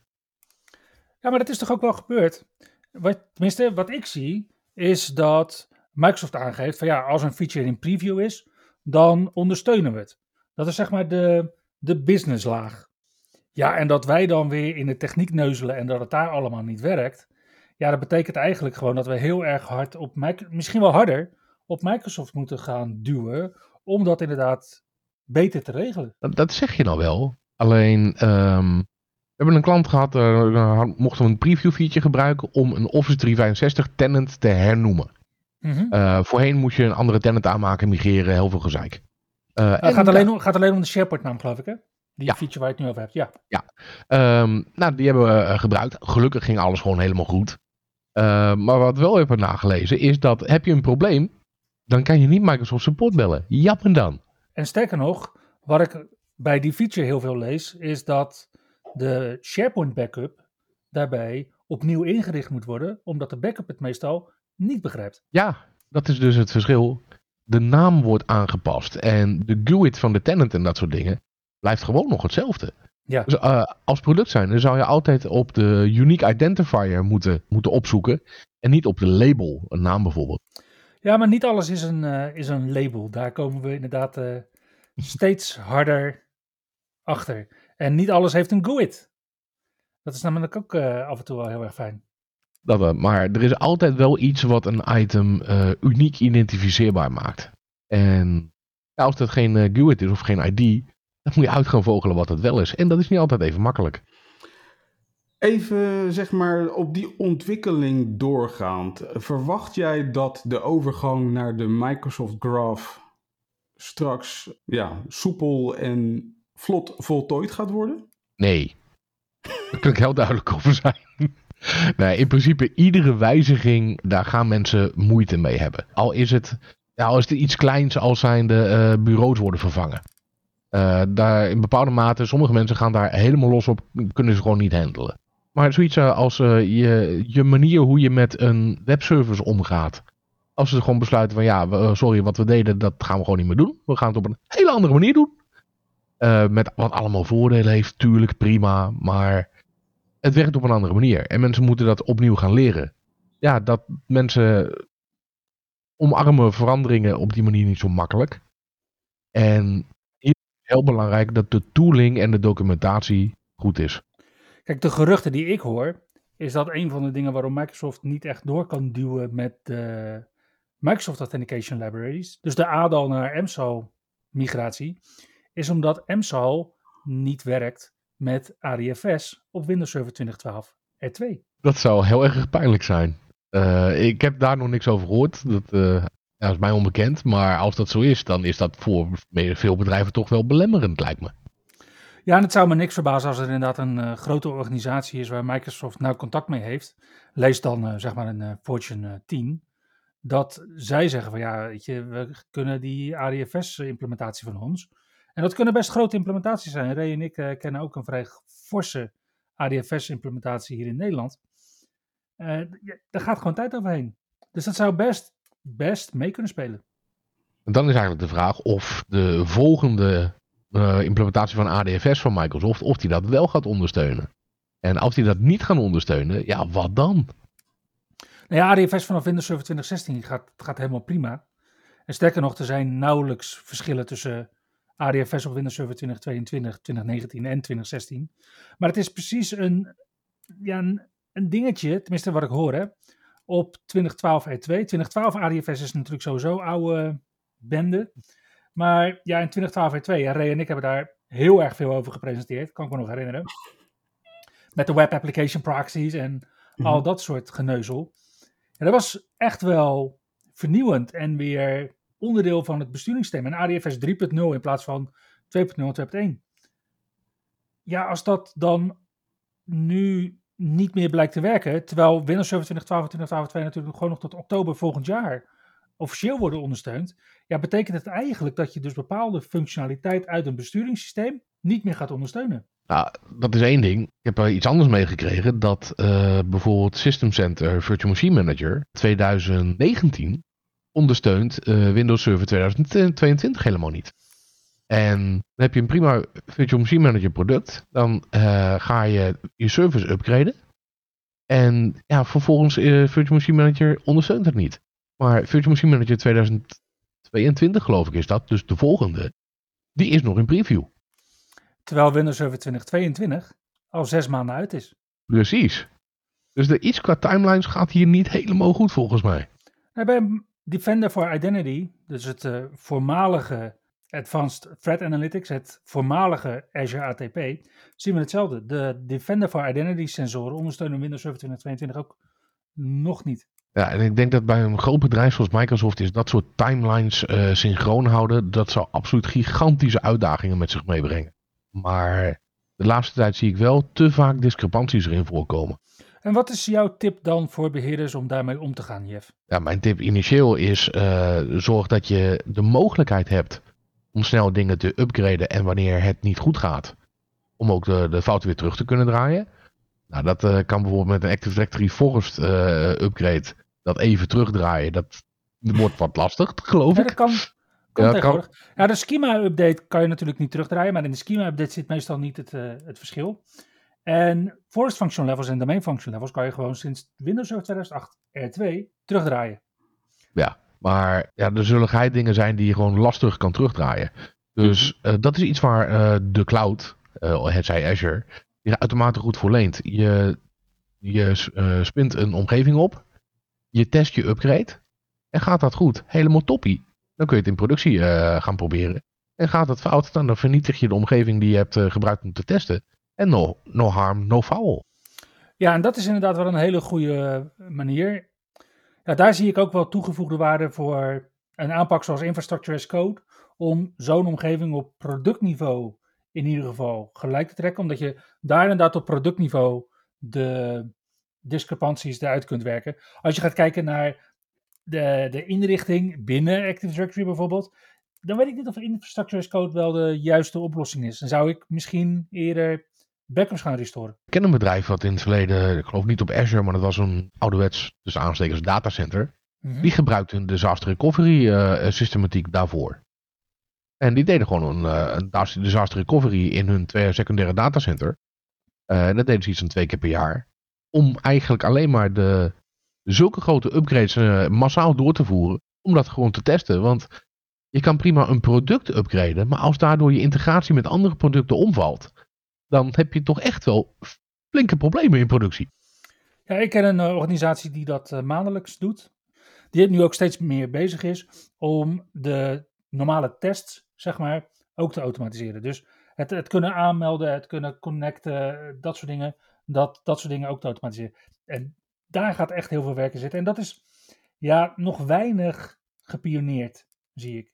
Ja, maar dat is toch ook wel gebeurd? Wat, tenminste, wat ik zie, is dat Microsoft aangeeft van ja, als een feature in preview is, dan ondersteunen we het. Dat is zeg maar de, de businesslaag. Ja, en dat wij dan weer in de techniek neuzelen en dat het daar allemaal niet werkt. Ja, dat betekent eigenlijk gewoon dat we heel erg hard op, misschien wel harder, op Microsoft moeten gaan duwen. Om dat inderdaad beter te regelen. Dat, dat zeg je nou wel. Alleen, um, we hebben een klant gehad, uh, mochten we een preview feature gebruiken om een Office 365 tenant te hernoemen. Mm -hmm. uh, voorheen moest je een andere tenant aanmaken, migreren, heel veel gezeik. Uh, het gaat, alleen om, gaat alleen om de SharePoint naam, geloof ik, hè? Die ja. feature waar je het nu over hebt, ja. Ja, um, nou, die hebben we gebruikt. Gelukkig ging alles gewoon helemaal goed. Uh, maar wat we wel hebben nagelezen is dat heb je een probleem, dan kan je niet Microsoft Support bellen. Jappen dan. En sterker nog, wat ik bij die feature heel veel lees, is dat de SharePoint backup daarbij opnieuw ingericht moet worden, omdat de backup het meestal niet begrijpt. Ja, dat is dus het verschil. De naam wordt aangepast en de GUID van de tenant en dat soort dingen blijft gewoon nog hetzelfde. Ja. Dus uh, als product zijn, dan zou je altijd op de unique identifier moeten, moeten opzoeken en niet op de label, een naam bijvoorbeeld. Ja, maar niet alles is een, uh, is een label. Daar komen we inderdaad uh, steeds harder achter. En niet alles heeft een GUID. Dat is namelijk ook af en toe wel heel erg fijn. Dat, maar er is altijd wel iets wat een item uniek identificeerbaar maakt. En ja, als dat geen GUID is of geen ID, dan moet je uit gaan vogelen wat het wel is. En dat is niet altijd even makkelijk. Even zeg maar op die ontwikkeling doorgaand. Verwacht jij dat de overgang naar de Microsoft Graph straks ja, soepel en vlot voltooid gaat worden? Nee. Daar kan ik heel duidelijk over zijn. Nee, in principe iedere wijziging, daar gaan mensen moeite mee hebben. Al is het, ja, al is het iets kleins als zijn de uh, bureaus worden vervangen. Uh, daar in bepaalde mate, sommige mensen gaan daar helemaal los op, kunnen ze gewoon niet handelen. Maar zoiets als uh, je, je manier hoe je met een webservice omgaat. Als ze gewoon besluiten van ja, sorry, wat we deden, dat gaan we gewoon niet meer doen. We gaan het op een hele andere manier doen. met wat allemaal voordelen heeft, tuurlijk, prima. Maar het werkt op een andere manier. En mensen moeten dat opnieuw gaan leren. Ja, dat mensen omarmen veranderingen op die manier niet zo makkelijk. En heel belangrijk dat de tooling en de documentatie goed is. Kijk, de geruchten die ik hoor, is dat een van de dingen waarom Microsoft niet echt door kan duwen met de, Microsoft Authentication Libraries, dus de ADAL naar MSAL migratie, is omdat MSAL niet werkt met ADFS op Windows Server 2012 R2. Dat zou heel erg pijnlijk zijn. Uh, ik heb daar nog niks over gehoord. Dat uh, ja, is mij onbekend. Maar als dat zo is, dan is dat voor veel bedrijven toch wel belemmerend, lijkt me. Ja, en het zou me niks verbazen als er inderdaad een uh, grote organisatie is waar Microsoft nou contact mee heeft. Lees dan zeg maar een Fortune 10 dat zij zeggen van ja, weet je, we kunnen die ADFS-implementatie van ons. En dat kunnen best grote implementaties zijn. Ray en ik kennen ook een vrij forse ADFS-implementatie hier in Nederland. Daar gaat gewoon tijd overheen. Dus dat zou best, best mee kunnen spelen. En dan is eigenlijk de vraag of de volgende uh, implementatie van ADFS van Microsoft, of die dat wel gaat ondersteunen. En als die dat niet gaan ondersteunen, ja, wat dan? Nou ja, ADFS vanaf Windows Server 2016 gaat, gaat helemaal prima. En sterker nog, er zijn nauwelijks verschillen tussen ADFS op Windows Server 2022, 2019 en 2016. Maar het is precies een, ja, een, een dingetje, tenminste wat ik hoor, hè, op 2012 R2. 2012 ADFS is natuurlijk sowieso oude bende. Maar ja, in 2012 R2, ja, Ray en ik hebben daar heel erg veel over gepresenteerd, kan ik me nog herinneren. Met de web application proxies en al mhm. dat soort geneuzel. En dat was echt wel vernieuwend en weer onderdeel van het besturingssysteem. En ADFS 3.0 in plaats van 2.0 2.1. Ja, als dat dan nu niet meer blijkt te werken, terwijl Windows Server 2012 en 2012 2 natuurlijk gewoon nog tot oktober volgend jaar officieel worden ondersteund, ja, betekent het eigenlijk dat je dus bepaalde functionaliteit uit een besturingssysteem niet meer gaat ondersteunen. Nou, dat is één ding. Ik heb er iets anders meegekregen. Dat uh, bijvoorbeeld System Center Virtual Machine Manager 2019 ondersteunt uh, Windows Server 2022 helemaal niet. En dan heb je een prima Virtual Machine Manager product. Dan uh, ga je je service upgraden. En ja, vervolgens uh, Virtual Machine Manager ondersteunt het niet. Maar Virtual Machine Manager 2022 geloof ik is dat, dus de volgende, die is nog in preview. Terwijl Windows Server 2022 al zes maanden uit is. Precies. Dus de iets qua timelines gaat hier niet helemaal goed volgens mij. bij Defender for Identity, dus het uh, voormalige Advanced Threat Analytics, het voormalige Azure ATP, zien we hetzelfde. De Defender for Identity sensoren ondersteunen Windows Server 2022 ook nog niet. Ja, en ik denk dat bij een groot bedrijf zoals Microsoft is dat soort timelines uh, synchroon houden, dat zou absoluut gigantische uitdagingen met zich meebrengen. Maar de laatste tijd zie ik wel te vaak discrepanties erin voorkomen. En wat is jouw tip dan voor beheerders om daarmee om te gaan, Jeff? Ja, mijn tip initieel is: uh, zorg dat je de mogelijkheid hebt om snel dingen te upgraden en wanneer het niet goed gaat, om ook de, de fouten weer terug te kunnen draaien. Nou, dat uh, kan bijvoorbeeld met een Active Directory Forest uh, upgrade, dat even terugdraaien. Dat wordt wat lastig, geloof ja, ik. Dat kan, ja, Ja, de schema-update kan je natuurlijk niet terugdraaien, maar in de schema-update zit meestal niet het, uh, het verschil. En forest function levels en domain function levels kan je gewoon sinds Windows 2008 R2 terugdraaien. Ja, maar ja, er zullen geheid dingen zijn die je gewoon lastig kan terugdraaien. Dus uh, dat is iets waar uh, de cloud, het zij Azure, je uitermate goed voor leent. Je, je spint een omgeving op, je test je upgrade en gaat dat goed. Helemaal toppie. Dan kun je het in productie uh, gaan proberen. En gaat het fout, dan vernietig je de omgeving die je hebt uh, gebruikt om te testen. En no, no harm, no foul. Ja, en dat is inderdaad wel een hele goede eh, manier. Ja, daar zie ik ook wel toegevoegde waarde voor een aanpak zoals Infrastructure as Code. Om zo'n omgeving op productniveau in ieder geval gelijk te trekken. Omdat je daar inderdaad op productniveau de discrepanties eruit kunt werken. Als je gaat kijken naar de, de inrichting binnen Active Directory bijvoorbeeld, dan weet ik niet of infrastructure as code wel de juiste oplossing is. Dan zou ik misschien eerder backups gaan restoren. Ik ken een bedrijf wat in het verleden, ik geloof niet op Azure, maar dat was een ouderwets, dus aanstekers datacenter. Mm Die gebruikte een disaster recovery uh, systematiek daarvoor. En die deden gewoon een, uh, een disaster recovery in hun secundaire datacenter. Uh, en dat deden ze iets van twee keer per jaar. Om eigenlijk alleen maar de zulke grote upgrades uh, massaal door te voeren. Om dat gewoon te testen. Want je kan prima een product upgraden. Maar als daardoor je integratie met andere producten omvalt. Dan heb je toch echt wel flinke problemen in productie. Ja, ik ken een uh, organisatie die dat uh, maandelijks doet. die nu ook steeds meer bezig is om de normale tests, zeg maar, ook te automatiseren. Dus het, het kunnen aanmelden, het kunnen connecten, dat soort dingen, dat, dat soort dingen ook te automatiseren. En daar gaat echt heel veel werk in zitten. En dat is ja, nog weinig gepioneerd, zie ik.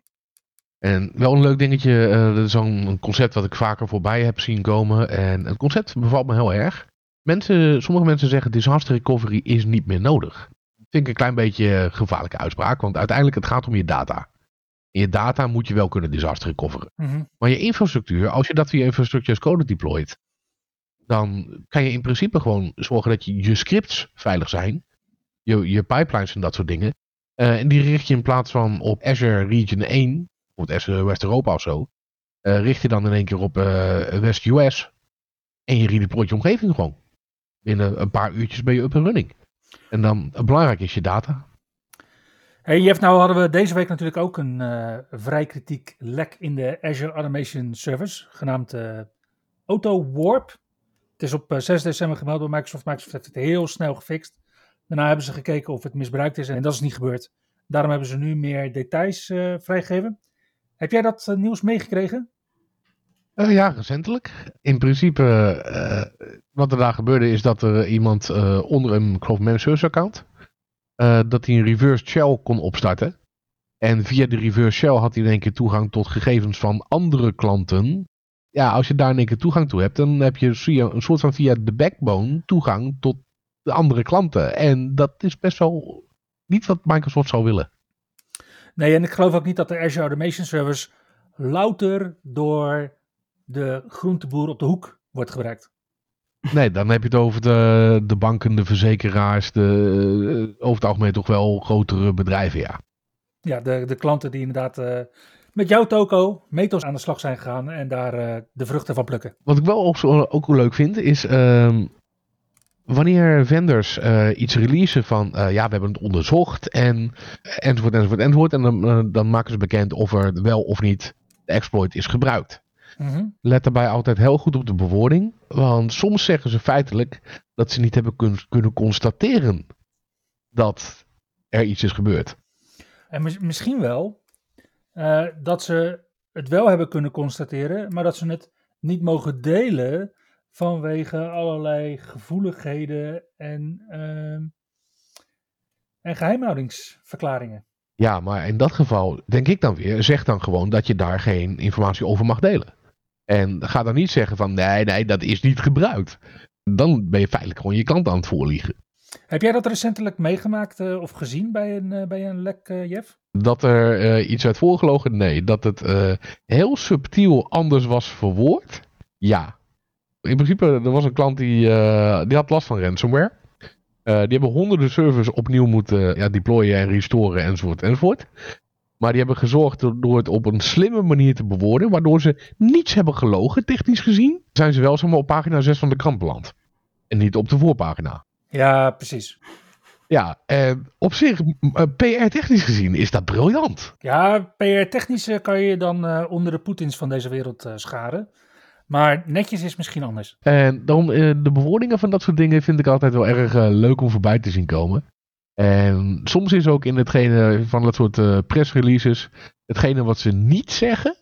En wel een leuk dingetje, uh, dat is een concept wat ik vaker voorbij heb zien komen. En het concept bevalt me heel erg. Mensen, sommige mensen zeggen disaster recovery is niet meer nodig. Dat vind ik een klein beetje een gevaarlijke uitspraak, want uiteindelijk het gaat om je data. In je data moet je wel kunnen disaster recoveren. Mhm. Maar je infrastructuur, als je dat via infrastructure as code deployt, dan kan je in principe gewoon zorgen dat je, je scripts veilig zijn. Je, je pipelines en dat soort dingen. Eh, en die richt je in plaats van op Azure Region 1, of Azure West Europa of zo, eh, richt je dan in één keer op eh, West US. En je redeployt je omgeving gewoon. Binnen een paar uurtjes ben je up en running. En dan, belangrijk is je data. Hey Jeff, nou hadden we deze week natuurlijk ook een uh, vrij kritiek lek in de Azure Automation Service, genaamd uh, Auto Warp. Het is op 6 december gemeld door Microsoft. Microsoft heeft het heel snel gefixt. Daarna hebben ze gekeken of het misbruikt is en dat is niet gebeurd. Daarom hebben ze nu meer details vrijgegeven. Heb jij dat nieuws meegekregen? Uh, ja, recentelijk. In principe, uh, wat er daar gebeurde is dat er iemand onder een, ik geloof, account, dat hij een reverse shell kon opstarten. En via de reverse shell had hij in één keer toegang tot gegevens van andere klanten. Ja, als je daar in één keer toegang toe hebt, dan heb je via, een soort van via de backbone toegang tot de andere klanten. En dat is best wel niet wat Microsoft zou willen. Nee, en ik geloof ook niet dat de Azure Automation Service louter door de groenteboer op de hoek wordt gebruikt. Nee, dan heb je het over de, de banken, de verzekeraars, de, uh, over het algemeen toch wel grotere bedrijven, ja. Ja, de, de klanten die inderdaad uh, met jouw toko, Metos, aan de slag zijn gegaan en daar uh, de vruchten van plukken. Wat ik wel ook, ook leuk vind, is ehm, wanneer vendors iets releasen van, ja, we hebben het onderzocht en enzovoort, enzovoort, enzovoort. En dan, dan maken ze bekend of er wel of niet de exploit is gebruikt. Mm -hmm. Let daarbij altijd heel goed op de bewoording. Want soms zeggen ze feitelijk dat ze niet hebben kun kunnen constateren dat er iets is gebeurd. En mis misschien wel dat ze het wel hebben kunnen constateren, maar dat ze het niet mogen delen vanwege allerlei gevoeligheden en, uh, en geheimhoudingsverklaringen. Ja, maar in dat geval denk ik dan weer, zeg dan gewoon dat je daar geen informatie over mag delen. En ga dan niet zeggen van nee, nee, dat is niet gebruikt. Dan ben je feitelijk gewoon je klant aan het voorliegen. Heb jij dat recentelijk meegemaakt uh, of gezien bij een, uh, bij een lek, uh, Jeff? Dat er iets uit voorgelogen? Nee. Dat het heel subtiel anders was verwoord? Ja. In principe, er was een klant die, die had last van ransomware. die hebben honderden servers opnieuw moeten ja, deployen en restoren enzovoort enzovoort. Maar die hebben gezorgd door het op een slimme manier te bewoorden, waardoor ze niets hebben gelogen, technisch gezien. Zijn ze wel zomaar op pagina 6 van de krant beland. En niet op de voorpagina. Ja, precies. Ja, eh, op zich, PR-technisch gezien is dat briljant. Ja, PR-technisch kan je dan uh, onder de Poetins van deze wereld uh, scharen. Maar netjes is misschien anders. En dan uh, de bewoordingen van dat soort dingen vind ik altijd wel erg leuk om voorbij te zien komen. En soms is ook in hetgene van dat soort uh, pressreleases, hetgene wat ze niet zeggen,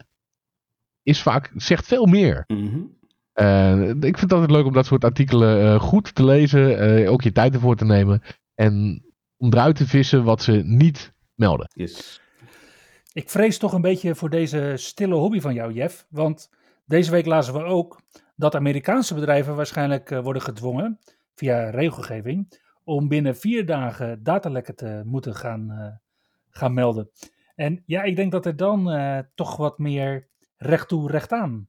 is vaak, zegt veel meer. Mm -hmm. uh, ik vind het altijd leuk om dat soort artikelen uh, goed te lezen, ook je tijd ervoor te nemen. En om eruit te vissen wat ze niet melden. Yes. Ik vrees toch een beetje voor deze stille hobby van jou, Jeff. Want deze week lazen we ook dat Amerikaanse bedrijven waarschijnlijk worden gedwongen, via regelgeving, om binnen vier dagen datalekken te moeten gaan, uh, gaan melden. En ja, ik denk dat er dan uh, toch wat meer recht toe, recht aan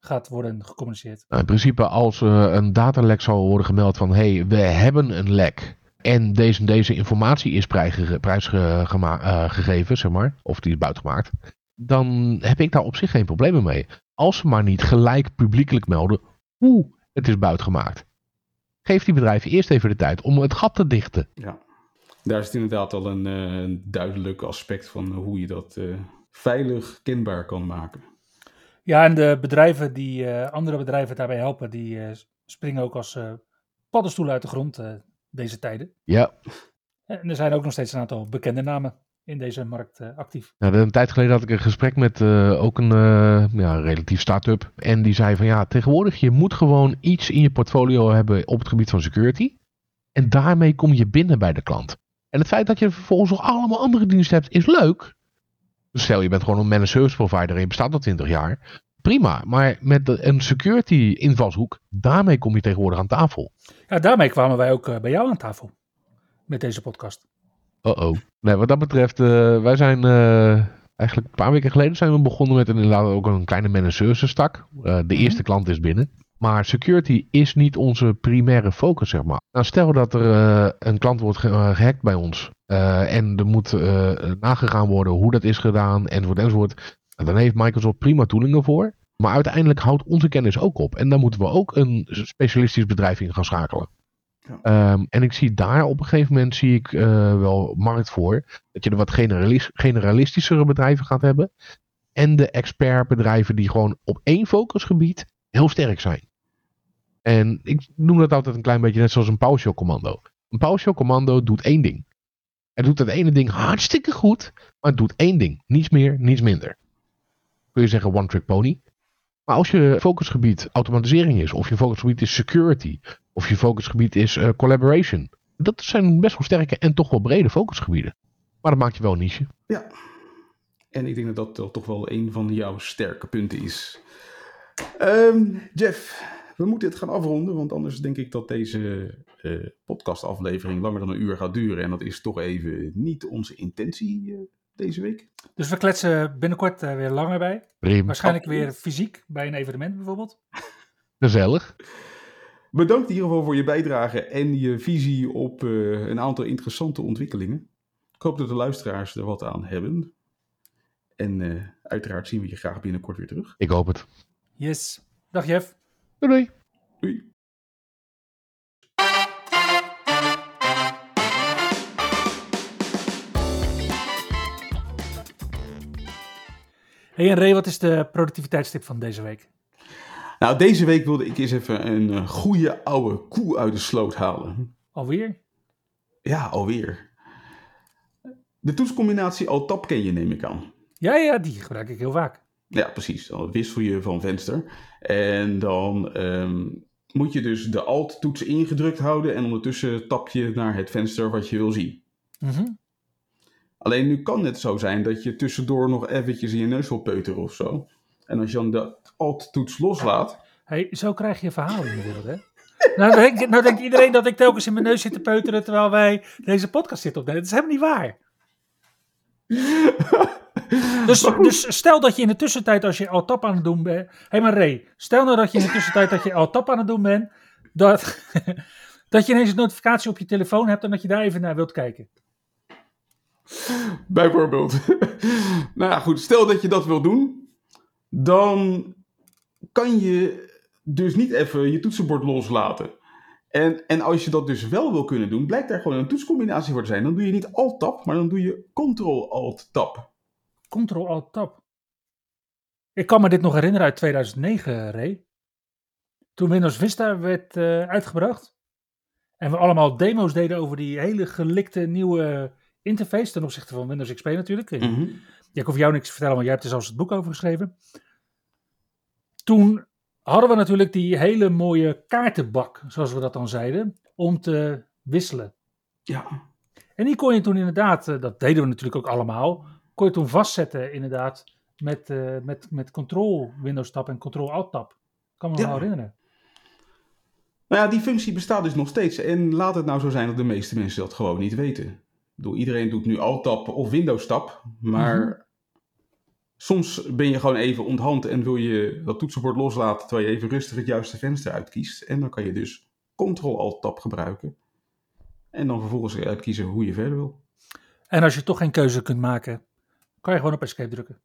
gaat worden gecommuniceerd. Nou, in principe, als uh, een datalek zal worden gemeld van hé, hey, we hebben een lek. En deze, deze informatie is prijsgegeven, zeg maar, of die is buitengemaakt. Dan heb ik daar op zich geen problemen mee. Als ze maar niet gelijk publiekelijk melden hoe het is buitengemaakt geef die bedrijven eerst even de tijd om het gat te dichten. Ja, daar is het inderdaad al een, uh, een duidelijk aspect van hoe je dat uh, veilig kenbaar kan maken. Ja, en de bedrijven die uh, andere bedrijven daarbij helpen, die springen ook als paddenstoelen uit de grond deze tijden. Ja. En er zijn ook nog steeds een aantal bekende namen in deze markt uh, actief. Nou, een tijd geleden had ik een gesprek met uh, ook een uh, ja, relatief start-up. En die zei van ja, tegenwoordig je moet gewoon iets in je portfolio hebben op het gebied van security. En daarmee kom je binnen bij de klant. En het feit dat je vervolgens nog allemaal andere diensten hebt, is leuk. Stel, je bent gewoon een managed service provider en je bestaat al 20 jaar. Prima, maar met een security invalshoek, daarmee kom je tegenwoordig aan tafel. Ja, daarmee kwamen wij ook bij jou aan tafel. Met deze podcast. Oh-oh. Nee, wat dat betreft, uh, wij zijn uh, eigenlijk een paar weken geleden zijn we begonnen met inderdaad ook een kleine managed services stak. Uh, de mm-hmm. eerste klant is binnen. Maar security is niet onze primaire focus, zeg maar. Nou, stel dat er een klant wordt ge gehackt bij ons. en er moet nagegaan worden hoe dat is gedaan, enzovoort, enzovoort. Dan heeft Microsoft prima toolingen voor. Maar uiteindelijk houdt onze kennis ook op. En dan moeten we ook een specialistisch bedrijf in gaan schakelen. Um, en ik zie daar op een gegeven moment zie ik uh, wel markt voor. Dat je er wat generalis generalistischere bedrijven gaat hebben. En de expertbedrijven die gewoon op één focusgebied heel sterk zijn. En ik noem dat altijd een klein beetje net zoals een PowerShell commando. Een PowerShell commando doet één ding. Het doet dat ene ding hartstikke goed, maar het doet één ding. Niets meer, niets minder. Kun je zeggen one trick pony. Maar als je focusgebied automatisering is, of je focusgebied is security, of je focusgebied is uh, collaboration. Dat zijn best wel sterke en toch wel brede focusgebieden. Maar dat maakt je wel een niche. Ja, en ik denk dat dat toch wel een van jouw sterke punten is. Um, Jeff, we moeten het gaan afronden, want anders denk ik dat deze uh, podcastaflevering langer dan een uur gaat duren. En dat is toch even niet onze intentie uh, deze week. Dus we kletsen binnenkort uh, weer langer bij. Prima. Waarschijnlijk weer fysiek bij een evenement bijvoorbeeld. Gezellig. Bedankt in ieder geval voor je bijdrage en je visie op uh, een aantal interessante ontwikkelingen. Ik hoop dat de luisteraars er wat aan hebben. En uh, uiteraard zien we je graag binnenkort weer terug. Ik hoop het. Yes. Dag Jeff. Doei. Doei. doei. Hey en Ray, wat is de productiviteitstip van deze week? Nou, deze week wilde ik eens even een uh, goede oude koe uit de sloot halen. Alweer? Ja, alweer. De toetscombinatie Alt-Tab ken je, neem ik aan. Ja, ja, die gebruik ik heel vaak. Ja, precies. Dan wissel je van venster. En dan um, moet je dus de Alt-toets ingedrukt houden en ondertussen tap je naar het venster wat je wil zien. Mm Alleen nu kan het zo zijn dat je tussendoor nog eventjes in je neus wil peuteren of zo. En als je dan de alt-toets loslaat... hey, zo krijg je verhalen in de wereld, hè? nou, denkt, nou denkt iedereen dat ik telkens in mijn neus zit te peuteren terwijl wij deze podcast zitten opnemen. Dat is helemaal niet waar. dus, dus stel dat je in de tussentijd, als je al tap aan het doen bent. Hé, hey, maar Ray, stel nou dat je in de tussentijd dat je al tap aan het doen bent. Dat, dat je ineens een notificatie op je telefoon hebt en dat je daar even naar wilt kijken. Bijvoorbeeld. nou ja, goed. Stel dat je dat wil doen. Dan kan je dus niet even je toetsenbord loslaten. En, en als je dat dus wel wil kunnen doen, blijkt daar gewoon een toetscombinatie voor te zijn. Dan doe je niet Alt-Tab, maar dan doe je Ctrl-Alt-Tab. Ctrl-Alt-Tab. Ik kan me dit nog herinneren uit 2009, Ray. Toen Windows Vista werd uh, uitgebracht. En we allemaal demo's deden over die hele gelikte nieuwe interface ten opzichte van Windows XP natuurlijk. Mm -hmm. Ik hoef jou niks te vertellen, want jij hebt er zelfs het boek over geschreven. Toen hadden we natuurlijk die hele mooie kaartenbak, zoals we dat dan zeiden, om te wisselen. Ja. En die kon je toen inderdaad, eh, dat deden we natuurlijk ook allemaal, kon je toen vastzetten inderdaad met, uh, met, met Control Windows Tab en Control Alt Tab. Kan me ja. wel herinneren. Nou ja, die functie bestaat dus nog steeds. En laat het nou zo zijn dat de meeste mensen dat gewoon niet weten bedoel, iedereen doet nu Alt-Tab of Windows-Tab, maar mhm. soms ben je gewoon even onthand en wil je dat toetsenbord loslaten terwijl je even rustig het juiste venster uitkiest. En dan kan je dus Ctrl-Alt-Tab gebruiken en dan vervolgens uitkiezen hoe je verder wil. En als je toch geen keuze kunt maken, kan je gewoon op escape drukken.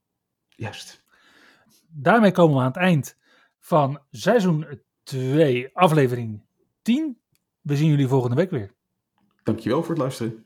Juist. Daarmee komen we aan het eind van seizoen 2, aflevering 10. We zien jullie volgende week weer. Dankjewel voor het luisteren